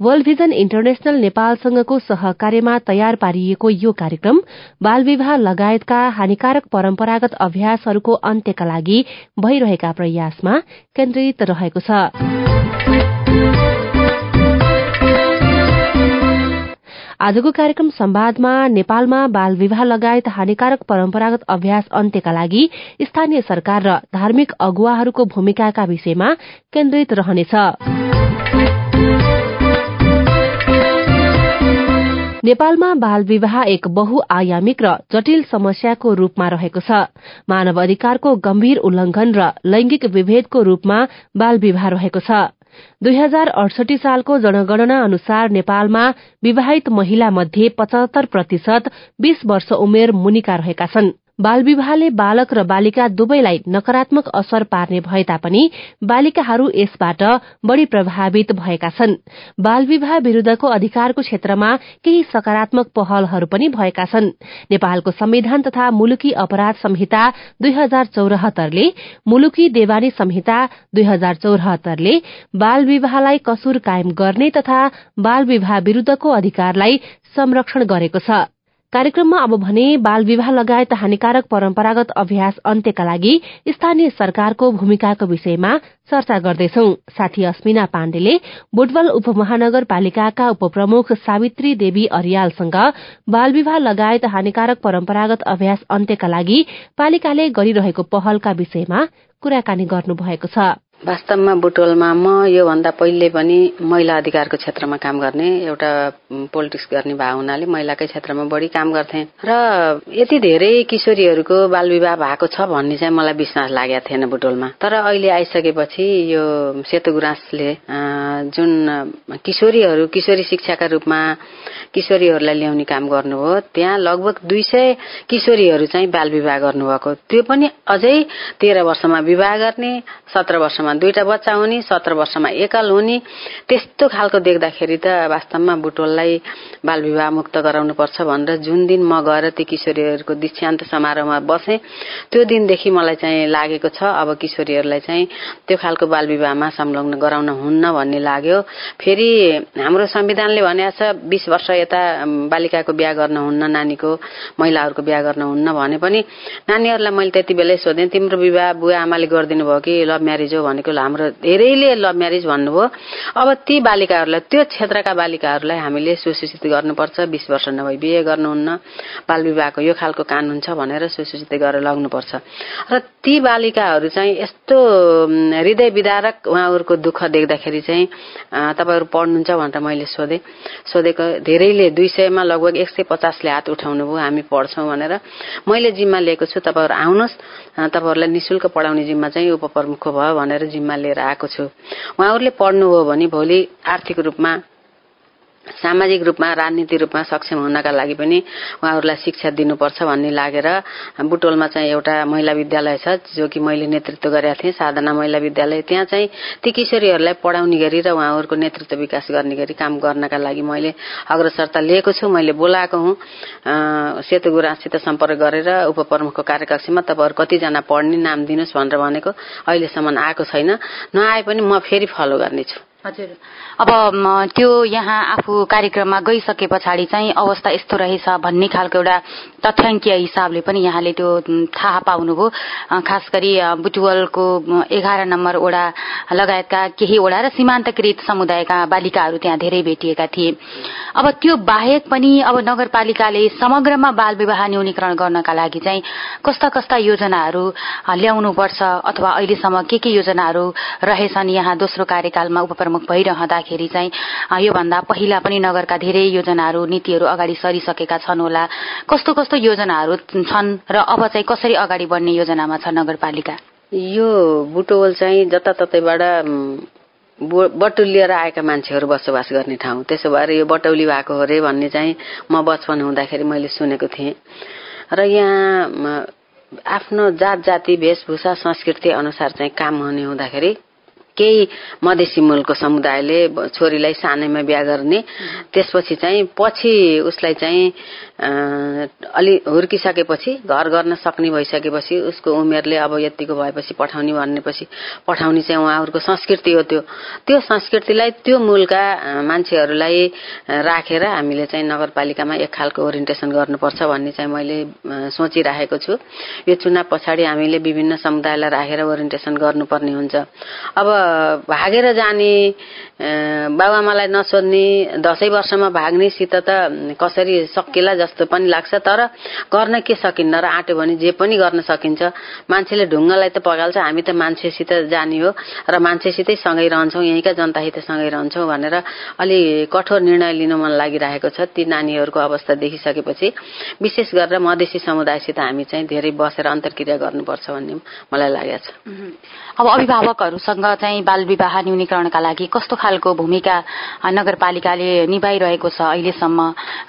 World vision international नेपालसँगको सहकार्यमा तयार पारिएको यो कार्यक्रम बाल विवाह लगायतका हानिकारक परम्परागत अभ्यासहरूको अन्त्यका लागि भइरहेका प्रयासमा केन्द्रित रहेको छ। आजको कार्यक्रम संवादमा नेपालमा बाल विवाह लगायत हानिकारक परम्परागत अभ्यास अन्त्यका लागि स्थानीय सरकार र धार्मिक अगुवाहरूको भूमिकाका विषयमा केन्द्रित रहनेछ। नेपालमा बाल विवाह एक बहुआयामिक र जटिल समस्याको रूपमा रहेको छ। मानव अधिकारको गम्भीर उल्लंघन र लैंगिक विभेदको रूपमा बाल विवाह रहेको छ। दुई हजार अडसठी सालको जनगणना अनुसार नेपालमा विवाहित महिला मध्ये पचहत्तर प्रतिशत बीस वर्ष उमेर मुनिका रहेका छन्। बाल विवाहले बालक र बालिका दुवैलाई नकारात्मक असर पार्ने भए तापनि बालिकाहरू यसबाट बढ़ी प्रभावित भएका छन्। बाल विवाह विरूद्धको अधिकारको क्षेत्रमा केही सकारात्मक पहलहरू पनि भएका छन्। नेपालको संविधान तथा मुलुकी अपराध संहिता दुई हजार चौरात्तरले मुलुकी देवानी संहिता दुई हजार चौरात्तरले बाल विवाहलाई कसुर कायम गर्ने तथा बाल विवाह विरूद्धको अधिकारलाई संरक्षण गरेको छ। कार्यक्रममा अब भने बाल विवाह लगायत हानिकारक परम्परागत अभ्यास अन्त्यका लागि स्थानीय सरकारको भूमिकाको विषयमा चर्चा गर्दैछौ। साथी अस्मिना पाण्डेले बुटवल उपमहानगरपालिकाका उपप्रमुख सावित्री देवी अरियालसँग बाल विवाह लगायत हानिकारक परम्परागत अभ्यास अन्त्यका लागि पालिकाले गरिरहेको पहलका विषयमा कुराकानी गर्नुभएको छ। वास्तवमा बुटवलमा म योभन्दा पहिले पनि महिला अधिकारको क्षेत्रमा काम गर्ने एउटा पोलिटिक्स गर्ने भए हुनाले महिलाकै क्षेत्रमा बढी काम गर्थे। र यति धेरै किशोरीहरूको बाल विवाह भएको छ भन्ने चाहिँ मलाई विश्वास लागेको थिएन बुटवलमा तर अहिले आइसकेपछि यो सेतो गुराँसले जुन किशोरीहरू किशोरी शिक्षाका रूपमा किशोरीहरूलाई ल्याउने काम गर्नुभयो त्यहाँ लगभग दुई सय किशोरीहरू चाहिँ बाल विवाह गर्नुभएको। त्यो पनि अझै तेह्र वर्षमा विवाह गर्ने सत्र वर्षमा दुईटा बच्चा हुने सत्र वर्षमा एकल हुने। त्यस्तो खालको देख्दाखेरि त वास्तवमा बुटोललाई बाल विवाह मुक्त गराउनु पर्छ भनेर जुन दिन म गएर ती किशोरीहरूको दीक्षान्त समारोहमा बसेँ त्यो दिनदेखि मलाई चाहिँ लागेको छ अब किशोरीहरूलाई चाहिँ त्यो खालको बाल विवाहमा संलग्न गराउन हुन्न भन्ने लाग्यो। फेरि हाम्रो संविधानले भनेको छ बिस वर्ष यता बालिकाको बिहा गर्न हुन्न नानीको महिलाहरूको बिहा गर्न हुन्न भने पनि नानीहरूलाई मैले त्यति बेलै सोधेँ तिम्रो विवाह बुवा आमाले गरिदिनु भयो कि लभ म्यारिज हो भनेको हाम्रो धेरैले लभ म्यारिज भन्नुभयो। अब ती बालिकाहरूलाई त्यो क्षेत्रका बालिकाहरूलाई हामीले सुसूचित गर्नुपर्छ बिस वर्ष नभई बिहे गर्नुहुन्न बाल विवाहको यो खालको कानुन छ भनेर सुसूचित गरेर लग्नुपर्छ। र ती बालिकाहरू चाहिँ यस्तो हृदय विदारक उहाँहरूको दुःख देख्दाखेरि चाहिँ तपाईँहरू पढ्नुहुन्छ भनेर मैले सोधेँ। सोधेको धेरैले दुई सयमा लगभग एक सय पचासले हात उठाउनु भयो हामी पढ्छौँ भनेर। मैले जिम्मा लिएको छु तपाईँहरू आउनुहोस्। तपाईँहरूलाई निशुल्क पढाउने जिम्मा चाहिँ उपप्रमुख भयो भनेर जिम्मा लिएर आएको छु। उहाँहरूले पढ्नुभयो भने भोलि आर्थिक रूपमा सामाजिक रूपमा राजनीति रूपमा सक्षम हुनका लागि पनि उहाँहरूलाई शिक्षा दिनुपर्छ भन्ने लागेर बुटोलमा चाहिँ एउटा महिला विद्यालय छ जो कि मैले नेतृत्व गरेका थिएँ। साधना महिला विद्यालय। त्यहाँ चाहिँ ती किशोरीहरूलाई पढाउने गरी र उहाँहरूको नेतृत्व विकास गर्ने गरी काम गर्नका लागि मैले अग्रसरता लिएको छु। मैले बोलाएको हुँ। सेतु गुराँससित सम्पर्क गरेर उपप्रमुखको कार्यकक्षमा तपाईँहरू कतिजना पढ्ने नाम दिनुहोस् भनेर भनेको अहिलेसम्म आएको छैन। नआए पनि म फेरि फलो गर्नेछु। हजुर। अब त्यो यहाँ आफू कार्यक्रममा गइसके पछाडि चाहिँ अवस्था यस्तो रहेछ भन्ने खालको एउटा तथ्याङ्कीय हिसाबले पनि यहाँले त्यो थाहा पाउनुभयो। खास गरी बुटुवलको एघार नम्बर ओडा लगायतका केही ओडा र सीमान्तकृत समुदायका बालिकाहरू त्यहाँ धेरै भेटिएका थिए। अब त्यो बाहेक पनि अब नगरपालिकाले समग्रमा बाल विवाह न्यूनीकरण गर्नका लागि चाहिँ कस्ता कस्ता योजनाहरू ल्याउनुपर्छ अथवा अहिलेसम्म के के योजनाहरू रहेछन् यहाँ दोस्रो कार्यकालमा उपप्रमुख भइरहँदाखेरि चाहिँ योभन्दा पहिला पनि नगरका धेरै योजनाहरू नीतिहरू अगाडि सरिसकेका छन् होला। कस्तो कस्तो योजनाहरू छन् र अब चाहिँ कसरी अगाडि बढ्ने योजनामा छ नगरपालिका? यो बुटोल चाहिँ जताततैबाट बटुलिएर आएका मान्छेहरू बसोबास गर्ने ठाउँ। त्यसो भएर यो बटौली भएको हो अरे भन्ने चाहिँ म बचपन हुँदाखेरि मैले सुनेको थिएँ। र यहाँ आफ्नो जात जाति वेशभूषा संस्कृति अनुसार चाहिँ काम हुने हुँदाखेरि केही मधेसी मूलको समुदायले छोरीलाई सानैमा बिहा गर्ने त्यसपछि चाहिँ पछि उसलाई चाहिँ अलि हुर्किसकेपछि घर गर्न सक्ने भइसकेपछि उसको उमेरले अब यतिको भएपछि पठाउने भनेपछि पठाउने चाहिँ उहाँहरूको संस्कृति हो त्यो। त्यो संस्कृतिलाई त्यो मूलका मान्छेहरूलाई राखेर हामीले चाहिँ नगरपालिकामा एक खालको ओरिएन्टेसन गर्नुपर्छ भन्ने चाहिँ मैले सोचिराखेको छु। यो चुनाव पछाडि हामीले विभिन्न समुदायलाई राखेर ओरिएन्टेसन गर्नुपर्ने हुन्छ। अब भागेर जाने बाबुआमालाई नसोध्ने दसैँ वर्षमा भाग्नेसित त कसरी सकिएला जस्तो पनि लाग्छ तर गर्न के सकिन्न र आँट्यो भने जे पनि गर्न सकिन्छ। मान्छेले ढुङ्गालाई त पगाल्छ हामी त मान्छेसित जाने हो र मान्छेसितै सँगै रहन्छौँ यहीँका जनतासित सँगै रहन्छौँ भनेर अलि कठोर निर्णय लिन मन लागिरहेको छ ती नानीहरूको अवस्था देखिसकेपछि। विशेष गरेर मधेसी समुदायसित हामी चाहिँ धेरै बसेर अन्तर्क्रिया गर्नुपर्छ भन्ने मलाई लागेको छ। अब अभिभावकहरूसँग चाहिँ बाल विवाह न्यूनीकरणका लागि कस्तो खालको भूमिका नगरपालिकाले निभाइरहेको छ अहिलेसम्म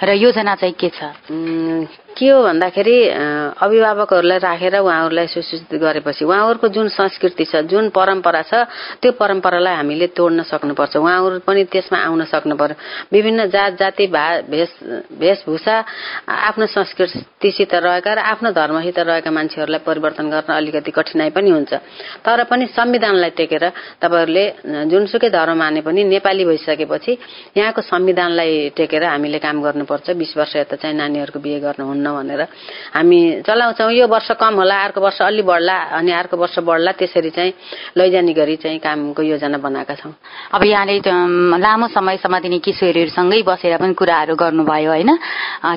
र योजना चाहिँ के छ? Mm, के हो भन्दाखेरि अभिभावकहरूलाई राखेर उहाँहरूलाई सुसूचित गरेपछि उहाँहरूको जुन संस्कृति छ जुन परम्परा छ त्यो परम्परालाई हामीले तोड्न सक्नुपर्छ। उहाँहरू पनि त्यसमा आउन सक्नु पर्यो विभिन्न जात जाति भा भेष वेशभूषा आफ्नो संस्कृतिसित रहेका र आफ्नो धर्मसित रहेका मान्छेहरूलाई परिवर्तन गर्न अलिकति कठिनाई पनि हुन्छ। तर पनि संविधानलाई टेकेर तपाईँहरूले जुनसुकै धर्म माने पनि नेपाली भइसकेपछि यहाँको संविधानलाई टेकेर हामीले काम गर्नुपर्छ। बिस वर्ष यता चाहिँ नानीहरूको बिहे गर्नुहुन्न। भनेर। हामी चलाउँछौँ। यो वर्ष कम होला अर्को वर्ष अलि बढ्ला अनि अर्को वर्ष बढ्ला त्यसरी चाहिँ लैजाने गरी चाहिँ कामको योजना बनाएका छौँ। अब यहाँले लामो समयसम्म दिने किशोरीहरूसँगै बसेर पनि कुराहरू गर्नुभयो होइन?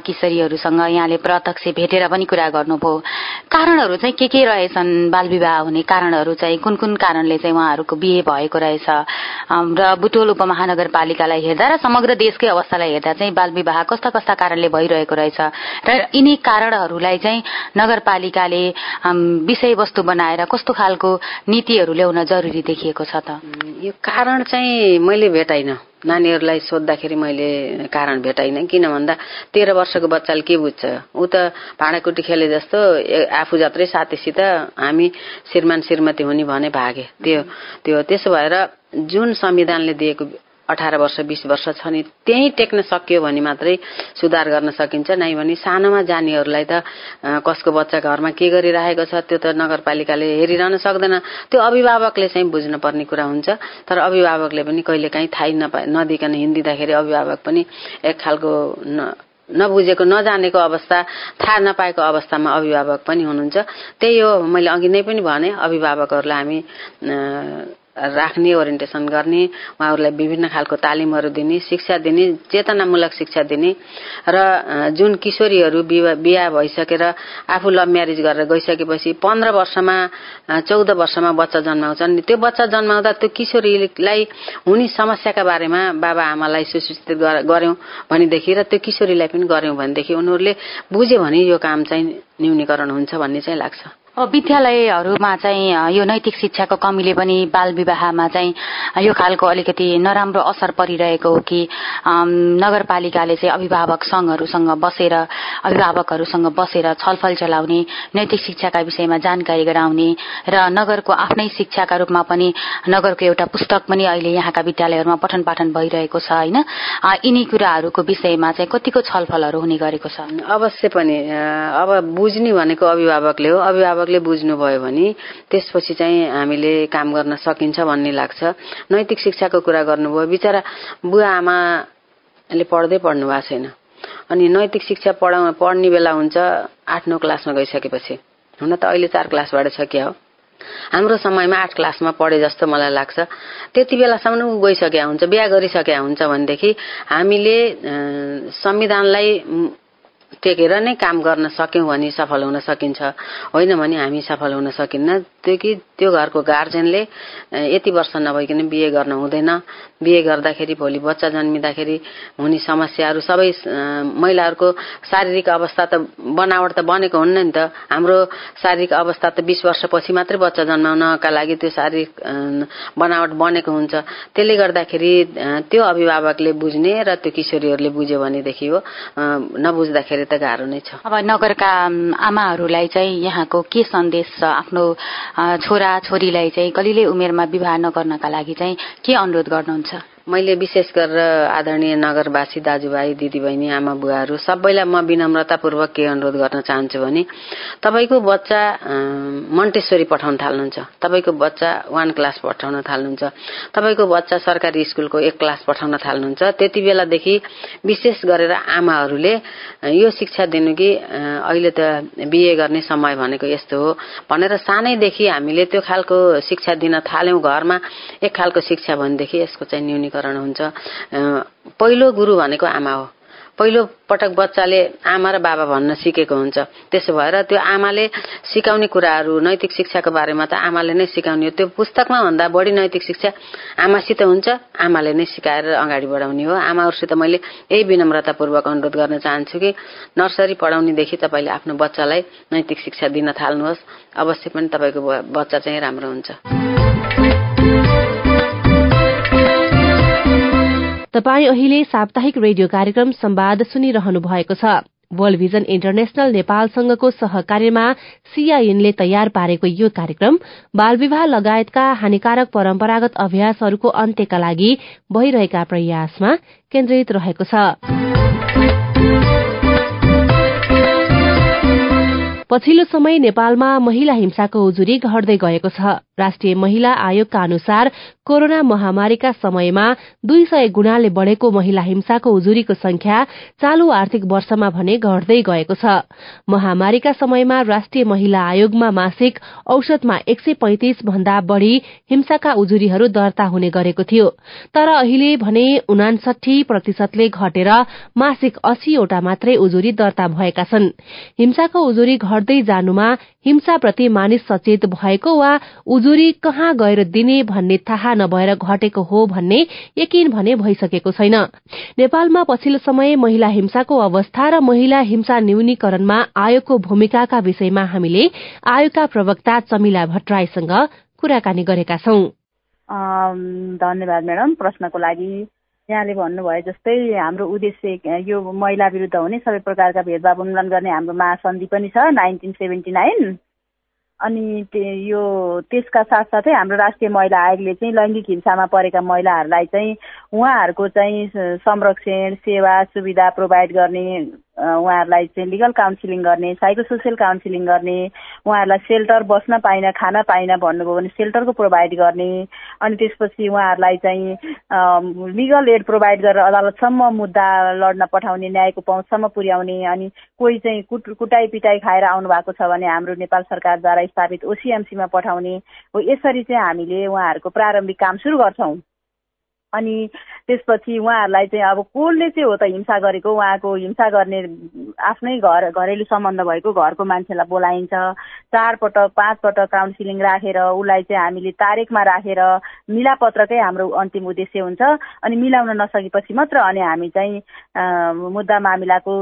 किशोरीहरूसँग यहाँले प्रत्यक्ष भेटेर पनि कुरा गर्नुभयो। कारणहरू चाहिँ के के रहेछन् बाल विवाह हुने कारणहरू चाहिँ कुन कुन कारणले चाहिँ उहाँहरूको बिहे भएको रहेछ? र बुटोल उपमहानगरपालिकालाई हेर्दा र समग्र देशकै अवस्थालाई हेर्दा चाहिँ बाल विवाह कस्ता कस्ता कारणले भइरहेको रहेछ? र यिनी कारणहरूलाई चाहिँ नगरपालिकाले विषयवस्तु बनाएर कस्तो खालको नीतिहरू ल्याउन जरुरी देखिएको छ त? यो कारण चाहिँ मैले भेटाइन। नानीहरूलाई सोद्धाखेरि मैले कारण भेटाइन। किन भन्दा तेह्र वर्षको बच्चाले के बुझ्छ? ऊ त भाँडाकुटी खेले जस्तो आफू जत्रै साथीसित हामी श्रीमान श्रीमती हुने भने भागे। त्यो त्यो त्यसो भएर जुन संविधानले दिएको अठार वर्ष बिस वर्ष छ नि त्यहीँ टेक्न सकियो भने मात्रै सुधार गर्न सकिन्छ। नै भने सानोमा जानेहरूलाई त कसको बच्चा घरमा के गरिरहेको छ त्यो त नगरपालिकाले हेरिरहन सक्दैन। त्यो अभिभावकले चाहिँ बुझ्नु पर्ने कुरा हुन्छ। तर अभिभावकले पनि कहिलेकाहीँ थाहै नपा नदिकन हिँडिदिँदाखेरि अभिभावक पनि एक खालको नबुझेको नजानेको अवस्था थाहा नपाएको अवस्थामा अभिभावक पनि हुनुहुन्छ। त्यही हो मैले अघि नै पनि भने अभिभावकहरूलाई हामी राख्ने ओरिएन्टेसन गर्ने उहाँहरूलाई विभिन्न खालको तालिमहरू दिने शिक्षा दिने चेतनामूलक शिक्षा दिने र जुन किशोरीहरू बिहा भइसकेर आफू लभ म्यारेज गरेर गइसकेपछि पन्ध्र वर्षमा चौध वर्षमा बच्चा जन्माउँछन्। त्यो बच्चा जन्माउँदा त्यो किशोरीलाई हुने समस्याका बारेमा बाबा आमालाई सुसूचित गर्यौं भनेदेखि र त्यो किशोरीलाई पनि गर्यौं भनेदेखि उनीहरूले बुझ्यो भने यो काम चाहिँ न्यूनीकरण हुन्छ भन्ने चाहिँ लाग्छ। विद्यालयहरूमा चाहिँ यो नैतिक शिक्षाको कमीले पनि बाल विवाहमा चाहिँ यो खालको अलिकति नराम्रो असर परिरहेको हो कि नगरपालिकाले चाहिँ अभिभावक संघहरूसँग बसेर अभिभावकहरूसँग बसेर छलफल चलाउने नैतिक शिक्षाका विषयमा जानकारी गराउने र नगरको आफ्नै शिक्षाका रूपमा पनि नगरको एउटा पुस्तक पनि अहिले यहाँका विद्यालयहरूमा पठन पाठन भइरहेको छ होइन? यिनी कुराहरूको विषयमा चाहिँ कतिको छलफलहरू हुने गरेको छ? अवश्य पनि अब बुझ्ने भनेको अभिभावकले हो। अभिभावक अभिभावकले बुझ्नुभयो भने त्यसपछि चाहिँ हामीले काम गर्न सकिन्छ भन्ने लाग्छ। नैतिक शिक्षाको कुरा गर्नुभयो। बिचरा बुवा आमाले पढ्दै पढ्नु भएको छैन। अनि नैतिक शिक्षा पढा पढ्ने बेला हुन्छ आठ नौ क्लासमा गइसकेपछि। हुन त अहिले चार क्लासबाट सकिया। हो हाम्रो समयमा आठ क्लासमा पढे जस्तो मलाई लाग्छ। त्यति बेलासम्म ऊ गइसकेका हुन्छ बिहा गरिसकेका हुन्छ भनेदेखि हामीले संविधानलाई टेकेर नै काम गर्न सक्यौँ भने सफल हुन सकिन्छ। होइन भने हामी सफल हुन सकिन्न। त्यो कि त्यो घरको गार्जेनले यति वर्ष नभइकन बिहे गर्न हुँदैन। बिहे गर्दाखेरि भोलि बच्चा जन्मिँदाखेरि हुने समस्याहरू सबै महिलाहरूको शारीरिक अवस्था त बनावट त बनेको हुन्न नि त। हाम्रो शारीरिक अवस्था त बिस वर्षपछि मात्रै बच्चा जन्माउनका लागि त्यो शारीरिक बनावट बनेको हुन्छ। त्यसले गर्दाखेरि त्यो अभिभावकले बुझ्ने र त्यो किशोरीहरूले बुझ्यो भनेदेखि हो। नबुझ्दाखेरि त गाह्रो नै छ अब नगरका आमाहरूलाई चाहिँ यहाँको के सन्देश छ आफ्नो छोरा छोरीलाई चाहिँ कलिलै उमेरमा विवाह नगर्नका लागि चाहिँ के अनुरोध गर्नुहुन्छ मैले विशेष गरेर आदरणीय नगरवासी दाजुभाइ दिदीबहिनी आमा बुवाहरू सबैलाई म विनम्रतापूर्वक के अनुरोध गर्न चाहन्छु भने तपाईँको बच्चा मन्टेश्वरी पठाउन थाल्नुहुन्छ। तपाईँको बच्चा वान क्लास पठाउन थाल्नुहुन्छ। तपाईँको बच्चा सरकारी स्कुलको एक क्लास पठाउन थाल्नुहुन्छ। त्यति बेलादेखि विशेष गरेर आमाहरूले यो शिक्षा दिनु कि अहिले त बिए गर्ने समय भनेको यस्तो हो भनेर सानैदेखि हामीले त्यो खालको शिक्षा दिन थाल्यौँ घरमा। एक खालको शिक्षा भनेदेखि यसको चाहिँ न्यूनीकरण वर्गीकरण हुन्छ। पहिलो गुरु भनेको आमा हो। पहिलो पटक बच्चाले आमा र बाबा भन्न सिकेको हुन्छ। त्यसो भएर त्यो आमाले सिकाउने कुराहरू नैतिक शिक्षाको बारेमा त आमाले नै सिकाउने हो। त्यो पुस्तकमा भन्दा बढी नैतिक शिक्षा आमासित हुन्छ आमाले नै सिकाएर अगाडि बढाउने हो। आमाहरूसित मैले यही विनम्रतापूर्वक अनुरोध गर्न चाहन्छु कि नर्सरी पढाउनेदेखि तपाईँले आफ्नो बच्चालाई नैतिक शिक्षा दिन थाल्नुहोस्। अवश्य पनि तपाईँको बच्चा चाहिँ राम्रो हुन्छ। तपाई अहिले साप्ताहिक रेडियो कार्यक्रम संवाद सुनिरहनु भएको छ। वर्ल्ड भिजन इन्टरनेशनल नेपालसँगको सहकार्यमा सीआईएनले तयार पारेको यो कार्यक्रम बाल विवाह लगायतका हानिकारक परम्परागत अभ्यासहरूको अन्त्यका लागि भइरहेका प्रयासमा केन्द्रित रहेको छ। पछिल्लो समय नेपालमा महिला हिंसाको उजुरी घट्दै गएको छ। राष्ट्रिय महिला आयोगका अनुसार कोरोना महामारीका समयमा दुई सय गुणाले बढ़ेको महिला हिंसाको उजुरीको संख्या चालू आर्थिक वर्षमा भने घट्दै गएको छ। महामारीका समयमा राष्ट्रिय महिला आयोगमा मासिक औषधमा एक सय पैंतिस भन्दा बढ़ी हिंसाका उजुरीहरू दर्ता हुने गरेको थियो। तर अहिले भने उनासठी प्रतिशतले घटेर मासिक अस्सीवटा मात्रै उजुरी दर्ता भएका छन्। हिंसाको उजुरी घट्दै जानुमा हिंसाप्रति मानिस सचेत भएको वा उजुरी कहाँ गएर दिने भन्ने थाहा नभएर घटेको हो भन्ने यकिन भने भइसकेको छैन। नेपालमा पछिल्लो समय महिला हिंसाको अवस्था र महिला हिंसा न्यूनीकरणमा आयोगको भूमिकाका विषयमा हामीले आयोगका प्रवक्ता चमिला भट्टराईसँग कुराकानी गरेका छौं। धन्यवाद म्याडम प्रश्नको लागि यहाँले भन्नुभयो जस्तै हाम्रो उद्देश्य यो महिला विरुद्ध हुने सबै प्रकारका भेदभाव उन्मूलन गर्ने हाम्रो महासन्धि पनि छ नाइन्टिन सेभेन्टी नाइन। अनि यो त्यसका साथसाथै हाम्रो राष्ट्रिय महिला आयोगले चाहिँ लैङ्गिक हिंसामा परेका महिलाहरूलाई चाहिँ उहाँहरूको चाहिँ संरक्षण सेवा सुविधा प्रोभाइड गर्ने उहाँहरूलाई चाहिँ लिगल काउन्सिलिङ गर्ने साइको सोसियल काउन्सिलिङ गर्ने उहाँहरूलाई सेल्टर बस्न पाइन खान पाइन भन्नुभयो भने सेल्टरको प्रोभाइड गर्ने अनि त्यसपछि उहाँहरूलाई चाहिँ लिगल एड प्रोभाइड गरेर अदालतसम्म मुद्दा लड्न पठाउने न्यायको पहुँचसम्म पुर्याउने अनि कोही चाहिँ कुट कुटाइ पिटाइ खाएर आउनु भएको छ भने हाम्रो नेपाल सरकारद्वारा स्थापित ओसिएमसीमा पठाउने हो यसरी चाहिँ हामीले उहाँहरूको प्रारम्भिक काम सुरु गर्छौँ। अनि त्यसपछि उहाँहरूलाई चाहिँ अब कसले चाहिँ हो त हिंसा गरेको उहाँको हिंसा गर्ने आफ्नै घर घरेलु सम्बन्ध भएको घरको मान्छेलाई बोलाइन्छ। चारपटक पाँचपटक काउन्सिलिङ राखेर उसलाई चाहिँ हामीले तारिकमा राखेर मिलापत्रकै हाम्रो अन्तिम उद्देश्य हुन्छ। अनि मिलाउन नसकेपछि मात्र अनि हामी चाहिँ मुद्दा मामिलाको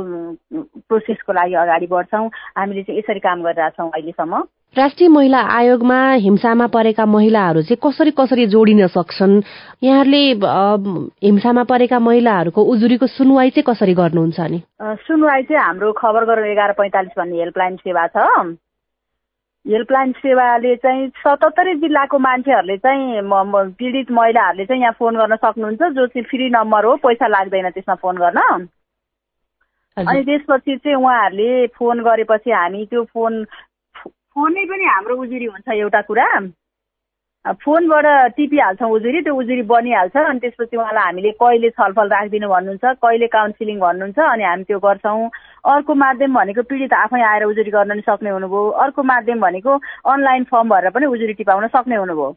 प्रोसेसको लागि अगाडि बढ्छौँ। हामीले चाहिँ यसरी काम गरिरहेछौँ अहिलेसम्म। राष्ट्रिय महिला आयोगमा हिंसामा परेका महिलाहरू चाहिँ कसरी कसरी जोडिन सक्छन्? यहाँहरूले हिंसामा परेका महिलाहरूको उजुरीको सुनवाई चाहिँ कसरी गर्नुहुन्छ नि सुनवाई चाहिँ हाम्रो खबर गरेर एघार पैँतालिस भन्ने हेल्पलाइन सेवा छ। हेल्पलाइन सेवाले चाहिँ सतहत्तरै जिल्लाको मान्छेहरूले चाहिँ पीडित महिलाहरूले चाहिँ यहाँ फोन गर्न सक्नुहुन्छ जो चाहिँ फ्री नम्बर हो पैसा लाग्दैन त्यसमा फोन गर्न। अनि त्यसपछि चाहिँ उहाँहरूले फोन गरेपछि हामी त्यो फोन फोनै पनि हाम्रो उजुरी हुन्छ एउटा कुरा। फोनबाट टिपिहाल्छौँ उजुरी त्यो उजुरी बनिहाल्छ अनि त्यसपछि उहाँलाई हामीले कहिले छलफल राखिदिनु भन्नुहुन्छ कहिले काउन्सिलिङ भन्नुहुन्छ अनि हामी त्यो गर्छौँ। अर्को माध्यम भनेको पीडित आफै आएर उजुरी गर्न नि सक्ने हुनुभयो। अर्को माध्यम भनेको अनलाइन फर्म भरेर पनि उजुरी टिपाउन सक्ने हुनुभयो।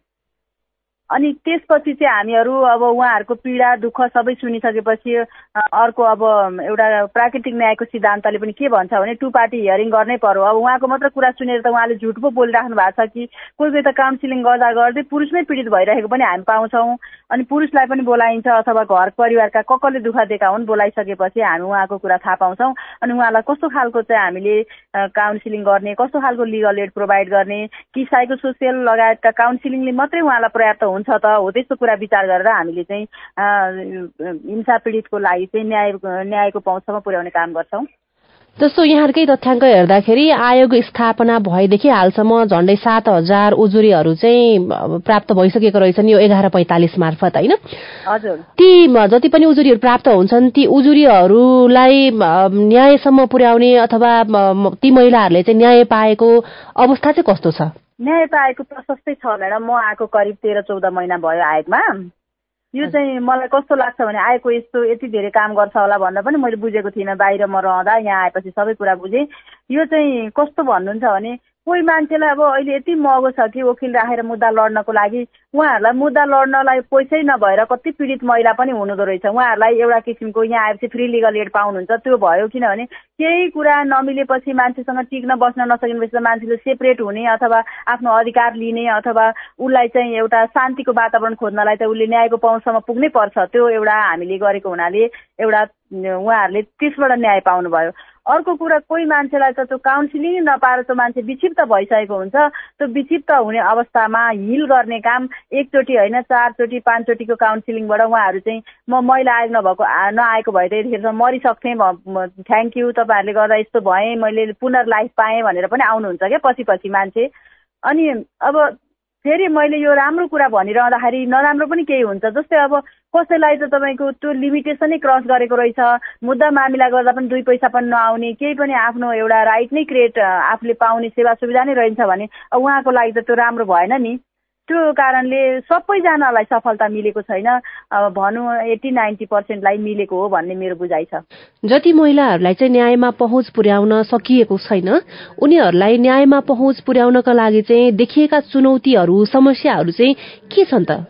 अनि त्यसपछि चाहिँ हामीहरू अब उहाँहरूको पीडा दुःख सबै सुनिसकेपछि अर्को अब एउटा प्राकृतिक न्यायको सिद्धान्तले पनि के भन्छ भने टु पार्टी हियरिङ गर्नै पर्यो। अब उहाँको मात्र कुरा सुनेर त उहाँले झुट पो बोलिराख्नु भएको छ कि कोही कोही त काउन्सिलिङ गर्दा गर्दै पुरुषमै पीडित भइरहेको पनि हामी पाउँछौँ। अनि पुरुषलाई पनि बोलाइन्छ अथवा घर परिवारका कसले दुःख दिएका हुन् बोलाइसकेपछि हामी उहाँको कुरा थाहा पाउँछौँ। अनि उहाँलाई कस्तो खालको चाहिँ हामीले काउन्सिलिङ गर्ने कस्तो खालको लिगल एड प्रोभाइड गर्ने कि साइको सोसियल लगायतका काउन्सिलिङले मात्रै उहाँलाई पर्याप्त हुन्छ त हो त्यस्तो कुरा विचार गरेर हामीले चाहिँ हिंसा पीडितको लागि चाहिँ न्याय न्यायको पहुँचसम्म पुर्याउने काम गर्छौँ। जस्तो यहाँहरूकै तथ्याङ्क हेर्दाखेरि आयोग स्थापना भएदेखि हालसम्म झण्डै सात हजार उजुरीहरू चाहिँ प्राप्त भइसकेको रहेछन् यो एघार पैँतालिस मार्फत होइन? हजुर। ती जति पनि उजुरीहरू प्राप्त हुन्छन् ती उजुरीहरूलाई न्यायसम्म पुर्याउने अथवा ती महिलाहरूले चाहिँ न्याय पाएको अवस्था चाहिँ कस्तो छ? न्याय पाएको प्रशस्तै छ म्याडम म आएको करिब तेह्र चौध महिना भयो आयोगमा। यो चाहिँ मलाई कस्तो लाग्छ भने आएको यस्तो यति धेरै काम गर्छ होला भनेर पनि मैले बुझेको थिइनँ। बाहिर म रहँदा यहाँ आएपछि सबै कुरा बुझेँ। यो चाहिँ कस्तो भन्नुहुन्छ भने कोही मान्छेलाई अब अहिले यति महँगो छ कि वकिल राखेर मुद्दा लड्नको लागि उहाँहरूलाई मुद्दा लड्नलाई पैसै नभएर कति पीडित महिला पनि हुनुहुँदो रहेछ। उहाँहरूलाई एउटा किसिमको यहाँ आएपछि फ्री लिगल एड पाउनुहुन्छ त्यो भयो किनभने केही कुरा नमिलेपछि मान्छेसँग टिक्न बस्न नसकिनेपछि त मान्छेले सेपरेट हुने अथवा आफ्नो अधिकार लिने अथवा उसलाई चाहिँ एउटा शान्तिको वातावरण खोज्नलाई त उसले न्यायको पहुँचसम्म पुग्नै पर्छ। त्यो एउटा हामीले गरेको हुनाले एउटा उहाँहरूले त्यसबाट न्याय पाउनुभयो। अर्को कुरा कोही मान्छेलाई त त्यो काउन्सिलिङ नपाएर त्यो मान्छे विक्षिप्त भइसकेको हुन्छ। त्यो विक्षिप्त हुने अवस्थामा हिल गर्ने काम एकचोटि होइन चारचोटि पाँचचोटिको काउन्सिलिङबाट उहाँहरू चाहिँ म महिला आयोग नभएको नआएको भए त यतिखेर मरिसक्थेँ थ्याङ्क यू तपाईँहरूले गर्दा यस्तो भएँ मैले पुनर्लाइफ पाएँ भनेर पनि आउनुहुन्छ क्या पछि पछि मान्छे। अनि अब फेरि मैले यो राम्रो कुरा भनिरहँदाखेरि नराम्रो पनि केही हुन्छ। जस्तै अब कसैलाई त तपाईँको त्यो लिमिटेसनै क्रस गरेको रहेछ। मुद्दा मामिला गर्दा पनि दुई पैसा पनि नआउने केही पनि आफ्नो एउटा राइट नै क्रिएट आफूले पाउने सेवा सुविधा नै रहन्छ भने उहाँको लागि त त्यो राम्रो भएन नि। त्यो कारणले सबैजनालाई सफलता मिलेको छैन। भनौँ एट्टी नाइन्टी पर्सेन्टलाई मिलेको हो भन्ने मेरो बुझाइ छ। जति महिलाहरूलाई चाहिँ न्यायमा पहुँच पुर्याउन सकिएको छैन उनीहरूलाई न्यायमा पहुँच पुर्याउनका लागि चाहिँ देखिएका चुनौतीहरू समस्याहरू चाहिँ के छन् त?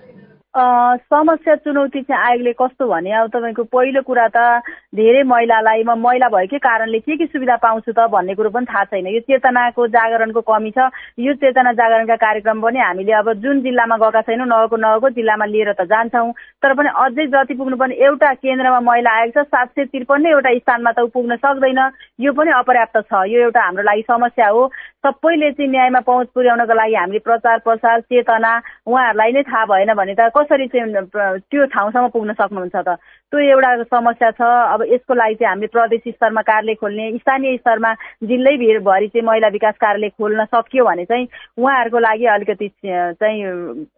समस्या चुनौती चाहिँ आयोगले कस्तो भने अब तपाईँको पहिलो कुरा त धेरै महिलालाई म महिला भएकै कारणले के के सुविधा पाउँछु त भन्ने कुरो पनि थाहा छैन। यो चेतनाको जागरणको कमी छ। यो चेतना जागरणका कार्यक्रम पनि हामीले अब जुन जिल्लामा गएका छैनौँ नगएको नगएको जिल्लामा लिएर त जान्छौँ। तर पनि अझै जति पुग्नु पनि एउटा केन्द्रमा महिला आएको छ सात सय त्रिपन्नैवटा स्थानमा त ऊ पुग्न सक्दैन। यो पनि अपर्याप्त छ। यो एउटा हाम्रो लागि समस्या हो। सबैले चाहिँ न्यायमा पहुँच पुर्याउनको लागि हामीले प्रचार प्रसार चेतना उहाँहरूलाई नै थाहा भएन भने त कसरी चाहिँ त्यो ठाउँसम्म पुग्न सक्नुहुन्छ त? त्यो एउटा समस्या छ। अब यसको लागि चाहिँ हामीले प्रदेश स्तरमा कार्यालय खोल्ने स्थानीय स्तरमा जिल्लैभरि चाहिँ महिला विकास कार्यालय खोल्न सकियो भने चाहिँ उहाँहरूको लागि अलिकति चाहिँ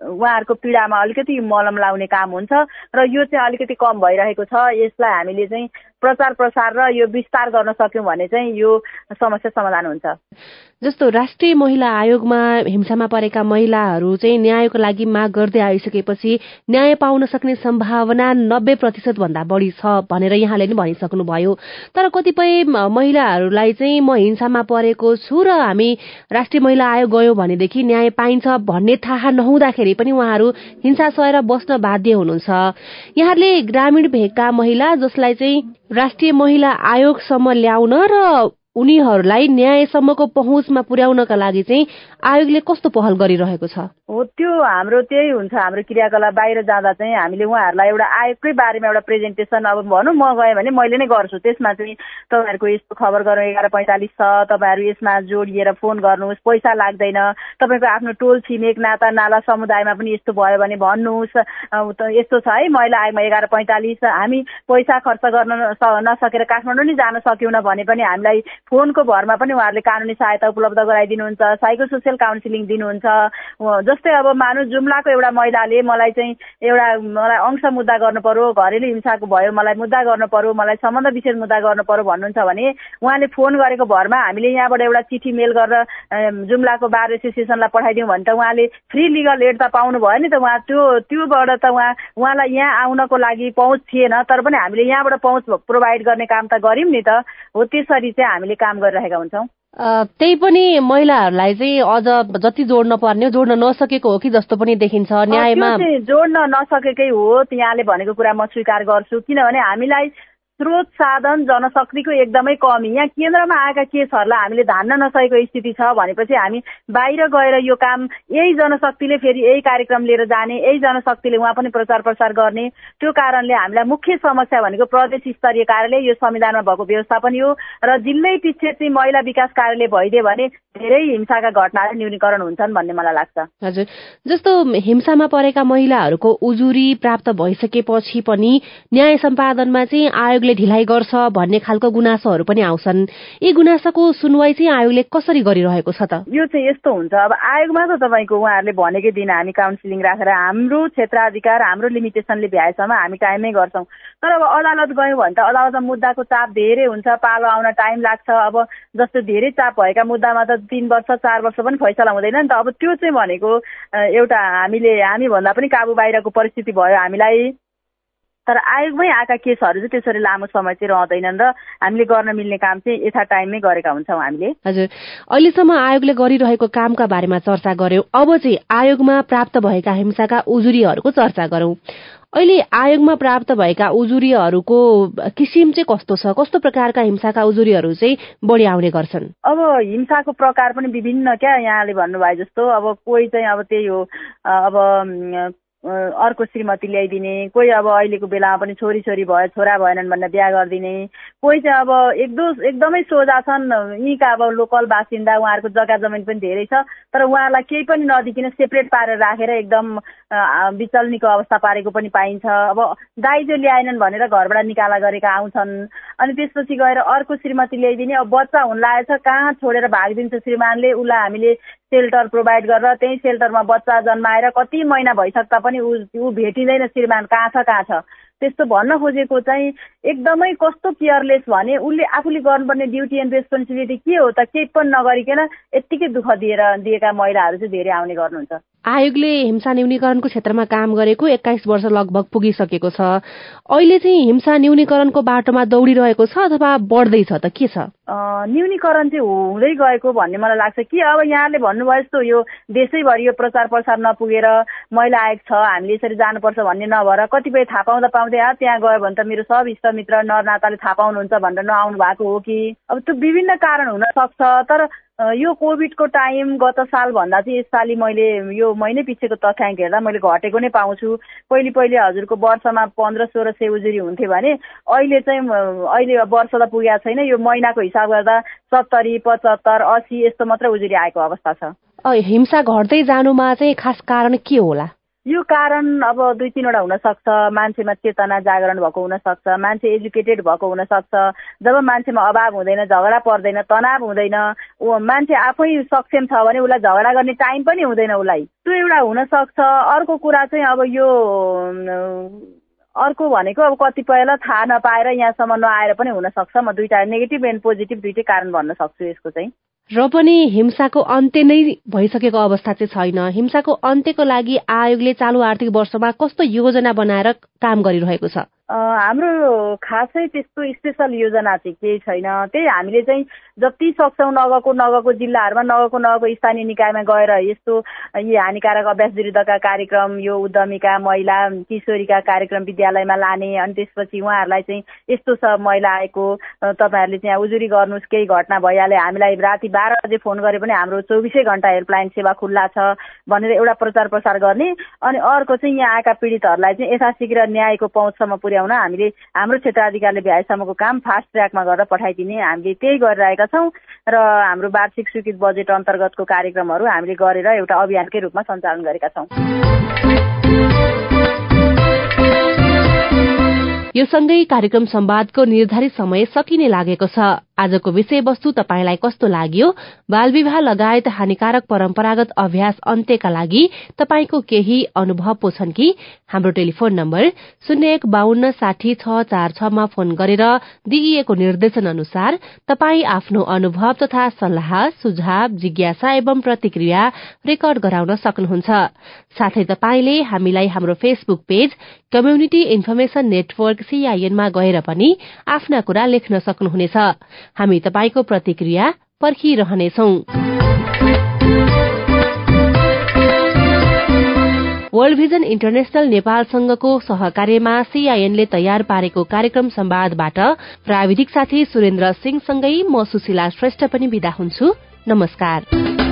उहाँहरूको पीडामा अलिकति मलम लाउने काम हुन्छ र यो चाहिँ अलिकति कम भइरहेको छ। यसलाई हामीले चाहिँ प्रचार प्रसार र यो विस्तार गर्न सक्यौँ भने चाहिँ यो समस्या समाधान हुन्छ। जस्तो राष्ट्रिय महिला आयोगमा हिंसामा परेका महिलाहरू चाहिँ न्यायको लागि माग गर्दै आइसकेपछि न्याय पाउन सक्ने सम्भावना नब्बे प्रतिशत भन्दा बढी छ भनेर यहाँले नै भनिसक्नुभयो। तर कतिपय महिलाहरूलाई चाहिँ म हिंसामा परेको छु र हामी राष्ट्रिय महिला आयोग गयौँ भनेदेखि न्याय पाइन्छ भन्ने थाहा नहुँदाखेरि पनि उहाँहरू हिंसा सहेर बस्न बाध्य हुनुहुन्छ। यहाँले ग्रामीण भेगका महिला जसलाई चाहिँ राष्ट्रिय महिला आयोगसम्म ल्याउन र उनीहरूलाई न्यायसम्मको पहुँचमा पुर्याउनका लागि चाहिँ आयोगले कस्तो पहल गरिरहेको छ? हो त्यो हाम्रो त्यही हुन्छ। हाम्रो क्रियाकलाप बाहिर जाँदा चाहिँ हामीले उहाँहरूलाई एउटा आयोगकै बारेमा एउटा प्रेजेन्टेसन अब भनौँ म गएँ भने मैले नै गर्छु। त्यसमा चाहिँ तपाईँहरूको यस्तो खबर गरौँ एघार पैँतालिस छ तपाईँहरू यसमा जोडिएर फोन गर्नुहोस् पैसा लाग्दैन। तपाईँको आफ्नो टोल छिमेक नाता नाला समुदायमा पनि यस्तो भयो भने भन्नुहोस्। यस्तो छ है महिला आयोगमा एघार पैँतालिस। हामी पैसा खर्च गर्न नसकेर काठमाडौँ नै जान सक्यौँ भने पनि हामीलाई फोनको भरमा पनि उहाँहरूले कानुनी सहायता उपलब्ध गराइदिनुहुन्छ साइको सोसियल काउन्सिलिङ दिनुहुन्छ। जस्तै अब मानु जुम्लाको एउटा महिलाले मलाई चाहिँ एउटा मलाई अंश मुद्दा गर्नु पर्यो घरेलु हिंसाको भयो मलाई मुद्दा गर्नु पर्यो मलाई सम्बन्ध विशेष मुद्दा गर्नु पर्यो भन्नुहुन्छ भने उहाँले फोन गरेको भरमा हामीले यहाँबाट एउटा चिठी मेल गरेर जुम्लाको बार एसोसिएसनलाई पठाइदिउँ भने त उहाँले फ्री लिगल एड त पाउनु भयो नि त उहाँ त्यो त्योबाट त उहाँ उहाँलाई यहाँ आउनको लागि पहुँच थिएन तर पनि हामीले यहाँबाट पहुँच प्रोभाइड गर्ने काम त गऱ्यौँ नि त। हो त्यसरी चाहिँ हामीले काम गरिरहेका हुन्छौँ। त्यही पनि महिलाहरूलाई चाहिँ अझ जति जोड्न पर्ने जोड्न नसकेको हो कि जस्तो पनि देखिन्छ। न्यायमा जोड्न नसकेकै हो यहाँले भनेको कुरा म स्वीकार गर्छु। किनभने हामीलाई स्रोत साधन जनशक्तिको एकदमै कमी। यहाँ केन्द्रमा आएका केसहरूलाई हामीले धान्न नसकेको स्थिति छ भनेपछि हामी बाहिर गएर यो काम यही जनशक्तिले फेरि यही कार्यक्रम लिएर जाने यही जनशक्तिले उहाँ पनि प्रचार प्रसार गर्ने त्यो कारणले हामीलाई मुख्य समस्या भनेको प्रदेश स्तरीय कार्यालय यो संविधानमा भएको व्यवस्थापन हो र जिल्लै पछि चाहिँ महिला विकास कार्यालय भइदियो भने धेरै हिंसाका घटनाहरू न्यूनीकरण हुन्छन् भन्ने मलाई लाग्छ। हजुर। जस्तो हिंसामा परेका महिलाहरूको उजुरी प्राप्त भइसकेपछि पनि न्याय सम्पादनमा चाहिँ आयोगले आयोगले ढिलाइ गर्छ भन्ने खालको गुनासोहरू पनि आउँछन्। यी गुनासोको सुनवाई चाहिँ आयोगले कसरी गरिरहेको छ त? यो चाहिँ यस्तो हुन्छ। अब आयोगमा त तपाईँको उहाँहरूले भनेकै दिन हामी काउन्सिलिङ राखेर हाम्रो क्षेत्राधिकार हाम्रो लिमिटेसनले भ्याएसम्म हामी टाइममै गर्छौँ। तर अब अदालत गयौँ भने त अदालतमा मुद्दाको चाप धेरै हुन्छ। पालो आउन टाइम लाग्छ। अब जस्तो धेरै चाप भएका मुद्दामा त तिन वर्ष चार वर्ष पनि फैसला हुँदैन नि त। अब त्यो चाहिँ भनेको एउटा हामीले हामीभन्दा पनि काबु बाहिरको परिस्थिति भयो हामीलाई। तर आयोगमै आएका केसहरू चाहिँ त्यसरी लामो समय चाहिँ रहँदैनन् र हामीले गर्न मिल्ने काम चाहिँ यथा टाइममै गरेका हुन्छौँ हामीले। हजुर। अहिलेसम्म आयोगले गरिरहेको कामका बारेमा चर्चा गर्यौं। अब चाहिँ आयोगमा प्राप्त भएका हिंसाका उजुरीहरूको चर्चा गरौं। अहिले आयोगमा प्राप्त भएका उजुरीहरूको किसिम चाहिँ कस्तो छ? कस्तो प्रकारका हिंसाका उजुरीहरू चाहिँ बढी आउने गर्छन्? अब हिंसाको प्रकार पनि विभिन्न क्या यहाँले भन्नुभयो जस्तो। अब कोही चाहिँ अब त्यही हो। अब अर्को श्रीमती ल्याइदिने कोही अब अहिलेको बेलामा पनि छोरी छोरी भयो छोरा भएनन् भनेर बिहा गरिदिने कोही चाहिँ अब एक दो एकदमै सोझा छन् यहीँका अब लोकल बासिन्दा उहाँहरूको जग्गा जमिन पनि धेरै छ तर उहाँलाई केही पनि नदिकन सेपरेट पारेर राखेर एकदम बिचल्नीको अवस्था पारेको पनि पाइन्छ। अब दाइजो ल्याएनन् भनेर घरबाट निकाला गरेका आउँछन् अनि त्यसपछि गएर अर्को श्रीमती ल्याइदिने अब बच्चा हुन लागेछ कहाँ छोडेर भागिदिन्छ श्रीमानले उसलाई हामीले सेल्टर प्रोभाइड गरेर त्यही सेल्टरमा बच्चा जन्माएर कति महिना भइसक्दा पनि ऊ ऊ भेटिँदैन श्रीमान कहाँ छ कहाँ छ। त्यस्तो भन्न खोजेको चाहिँ एकदमै कस्तो केयरलेस भने उसले आफूले गर्नुपर्ने ड्युटी एन्ड रेस्पोन्सिबिलिटी के हो त केही पनि नगरिकन यत्तिकै दुःख दिएर दिएका महिलाहरू चाहिँ धेरै आउने गर्नुहुन्छ। आयोगले हिंसा न्यूनीकरणको क्षेत्रमा काम गरेको एक्काइस वर्ष लगभग पुगिसकेको छ। अहिले चाहिँ हिंसा न्यूनीकरणको बाटोमा दौडिरहेको छ अथवा बढ्दैछ त के छ? न्यूनीकरण चाहिँ हुँदै गएको भन्ने मलाई लाग्छ कि अब यहाँले भन्नुभयो जस्तो यो देशैभरि यो प्रचार प्रसार नपुगेर महिला आयोग छ हामीले यसरी जानुपर्छ भन्ने नभएर कतिपय थाहा पाउँदा पाउँदै त्यहाँ गयो भने त मेरो सब इष्टमित्र नरनाताले थाहा पाउनुहुन्छ भनेर नआउनु भएको हो कि? अब त्यो विभिन्न कारण हुन सक्छ तर यो कोभिडको टाइम गत सालभन्दा चाहिँ यसपालि मैले यो महिनै पछिको तथ्याङ्क हेर्दा मैले घटेको नै पाउँछु। पहिले पहिले हजुरको वर्षमा पन्ध्र सोह्र सय उजुरी हुन्थ्यो भने अहिले चाहिँ अहिले वर्ष त पुगेको छैन। यो महिनाको हिसाब गर्दा सत्तरी पचहत्तर असी यस्तो मात्रै उजुरी आएको अवस्था छ। हिंसा घट्दै जानुमा चाहिँ खास कारण के होला? यो कारण अब दुई तिनवटा हुनसक्छ। मान्छेमा चेतना जागरण भएको हुनसक्छ। मान्छे एजुकेटेड भएको हुनसक्छ। जब मान्छेमा अभाव हुँदैन झगडा पर्दैन तनाव हुँदैन मान्छे आफै सक्षम छ भने उसलाई झगडा गर्ने टाइम पनि हुँदैन उसलाई। त्यो एउटा हुनसक्छ। अर्को कुरा चाहिँ अब यो अर्को भनेको अब कतिपयलाई थाहा नपाएर यहाँसम्म नआएर पनि हुनसक्छ। म दुइटा नेगेटिभ एन्ड पोजिटिभ दुइटै कारण भन्न सक्छु यसको चाहिँ। र पनि हिंसाको अन्त्य नै भइसकेको अवस्था चाहिँ छैन। हिंसाको अन्त्यको लागि आयोगले चालु आर्थिक वर्षमा कस्तो योजना बनाएर काम गरिरहेको छ? हाम्रो खासै त्यस्तो स्पेसल योजना चाहिँ केही छैन। त्यही हामीले चाहिँ जति सक्छौँ नगएको नगएको जिल्लाहरूमा नगएको नगएको स्थानीय निकायमा गएर यस्तो यी हानिकारक अभ्यास विरुद्धका कार्यक्रम यो उद्यमीका महिला किशोरीका कार्यक्रम विद्यालयमा लाने अनि त्यसपछि उहाँहरूलाई चाहिँ यस्तो छ महिला आएको तपाईँहरूले चाहिँ उजुरी गर्नुहोस् केही घटना भइहाल्यो हामीलाई राति बाह्र बजे फोन गरे पनि हाम्रो चौबिसै घन्टा हेल्पलाइन सेवा खुल्ला छ भनेर एउटा प्रचार प्रसार गर्ने। अनि अर्को चाहिँ यहाँ आएका पीडितहरूलाई चाहिँ यथाशीघ्र न्यायको पहुँचसम्म पुर्याउन हामीले हाम्रो क्षेत्राधिकारले भ्याएसम्मको काम फास्ट ट्र्याकमा गरेर पठाइदिने हामीले त्यही गरिरहेका छौँ र हाम्रो वार्षिक स्वीकृत बजेट अन्तर्गतको कार्यक्रमहरू हामीले गरेर एउटा अभियानकै रूपमा सञ्चालन गरेका छौँ। यो सँगै कार्यक्रम सम्वादको निर्धारित समय सकिने लागेको छ। आजको विषयवस्तु तपाईँलाई कस्तो लाग्यो? बाल विवाह लगायत हानिकारक परम्परागत अभ्यास अन्त्यका लागि तपाईँको केही अनुभव पो छन् कि? हाम्रो टेलिफोन नम्बर शून्य एक बान्न साठी छ चार छमा फोन गरेर दिइएको निर्देशन अनुसार तपाई आफ्नो अनुभव तथा सल्लाह सुझाव जिज्ञासा एवं प्रतिक्रिया रेकर्ड गराउन सक्नुहुन्छ। साथै तपाईँले हामीलाई हाम्रो Facebook page community information network सीआईएनमा गएर पनि आफ्ना कुरा लेख्न सक्नुहुनेछ। हामी तपाईँको प्रतिक्रिया पर्खिरहनेछौ। वर्ल्ड भिजन इन्टरनेशनल नेपालसँगको सहकार्यमा सीआईएनले तयार पारेको कार्यक्रम सम्वादबाट प्राविधिक साथी सुरेन्द्र सिंहसँगै म सुशीला श्रेष्ठ पनि विदा हुन्छु। नमस्कार।